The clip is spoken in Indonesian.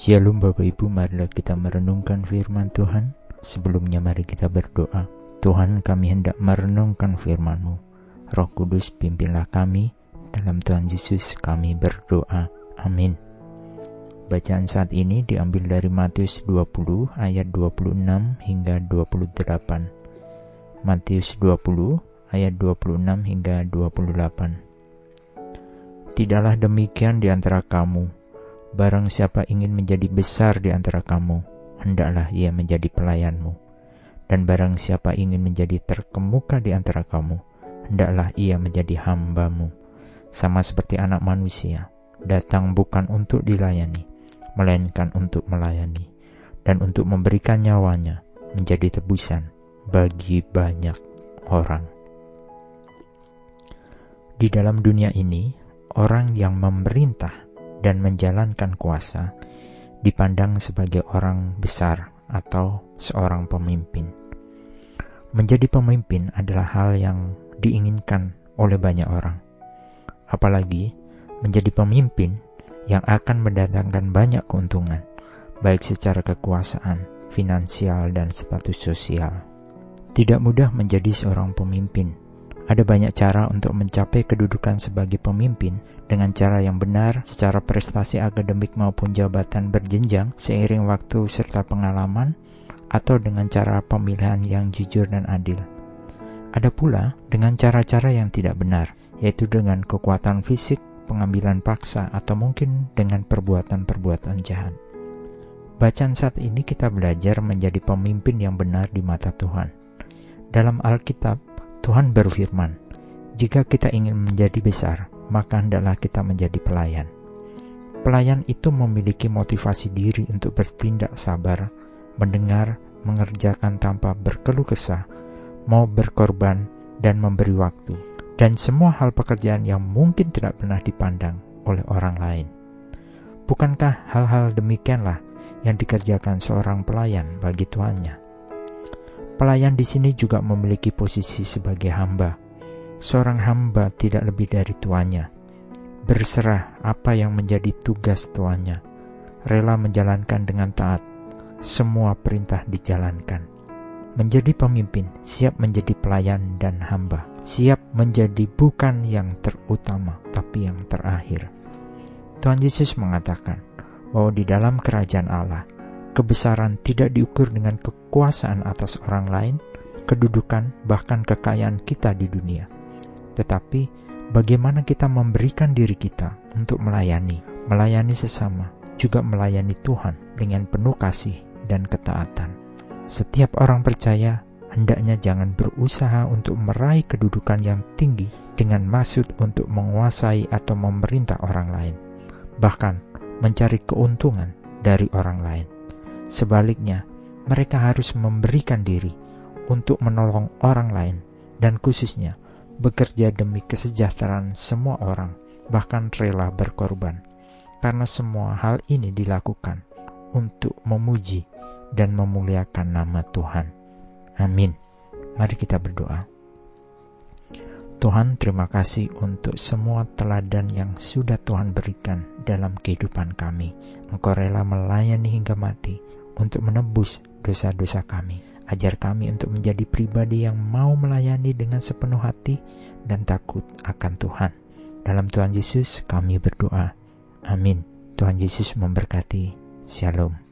Shalom Bapak Ibu, marilah kita merenungkan firman Tuhan. Sebelumnya mari kita berdoa. Tuhan kami hendak merenungkan firman-Mu. Roh Kudus pimpinlah kami. Dalam Tuhan Yesus kami berdoa. Amin. Bacaan saat ini diambil dari Matius 20 ayat 26 hingga 28. Matius 20 ayat 26 hingga 28. Tidaklah demikian di antara kamu Barang siapa ingin menjadi besar di antara kamu, hendaklah ia menjadi pelayanmu. Dan barang siapa ingin menjadi terkemuka di antara kamu, hendaklah ia menjadi hambamu. Sama seperti anak manusia, datang bukan untuk dilayani, melainkan untuk melayani, dan untuk memberikan nyawanya menjadi tebusan bagi banyak orang. Di dalam dunia ini, orang yang memerintah dan menjalankan kuasa dipandang sebagai orang besar atau seorang pemimpin. Menjadi pemimpin adalah hal yang diinginkan oleh banyak orang, apalagi menjadi pemimpin yang akan mendatangkan banyak keuntungan, baik secara kekuasaan, finansial, dan status sosial. Tidak mudah menjadi seorang pemimpin ada banyak cara untuk mencapai kedudukan sebagai pemimpin dengan cara yang benar secara prestasi akademik maupun jabatan berjenjang seiring waktu serta pengalaman atau dengan cara pemilihan yang jujur dan adil. Ada pula dengan cara-cara yang tidak benar, yaitu dengan kekuatan fisik, pengambilan paksa, atau mungkin dengan perbuatan-perbuatan jahat. Bacaan saat ini kita belajar menjadi pemimpin yang benar di mata Tuhan. Dalam Alkitab, Tuhan berfirman, "Jika kita ingin menjadi besar, maka hendaklah kita menjadi pelayan." Pelayan itu memiliki motivasi diri untuk bertindak sabar, mendengar, mengerjakan tanpa berkeluh kesah, mau berkorban, dan memberi waktu, dan semua hal pekerjaan yang mungkin tidak pernah dipandang oleh orang lain. Bukankah hal-hal demikianlah yang dikerjakan seorang pelayan bagi tuannya? Pelayan di sini juga memiliki posisi sebagai hamba. Seorang hamba tidak lebih dari tuannya. Berserah apa yang menjadi tugas tuannya. Rela menjalankan dengan taat. Semua perintah dijalankan. Menjadi pemimpin, siap menjadi pelayan dan hamba. Siap menjadi bukan yang terutama, tapi yang terakhir. Tuhan Yesus mengatakan bahwa di dalam kerajaan Allah, Kebesaran tidak diukur dengan kekuasaan atas orang lain, kedudukan, bahkan kekayaan kita di dunia. Tetapi, bagaimana kita memberikan diri kita untuk melayani, melayani sesama, juga melayani Tuhan dengan penuh kasih dan ketaatan. Setiap orang percaya hendaknya jangan berusaha untuk meraih kedudukan yang tinggi dengan maksud untuk menguasai atau memerintah orang lain, bahkan mencari keuntungan dari orang lain. Sebaliknya, mereka harus memberikan diri untuk menolong orang lain dan khususnya bekerja demi kesejahteraan semua orang, bahkan rela berkorban. Karena semua hal ini dilakukan untuk memuji dan memuliakan nama Tuhan. Amin. Mari kita berdoa. Tuhan, terima kasih untuk semua teladan yang sudah Tuhan berikan dalam kehidupan kami. Engkau rela melayani hingga mati untuk menebus dosa-dosa kami. Ajar kami untuk menjadi pribadi yang mau melayani dengan sepenuh hati dan takut akan Tuhan. Dalam Tuhan Yesus kami berdoa. Amin. Tuhan Yesus memberkati. Shalom.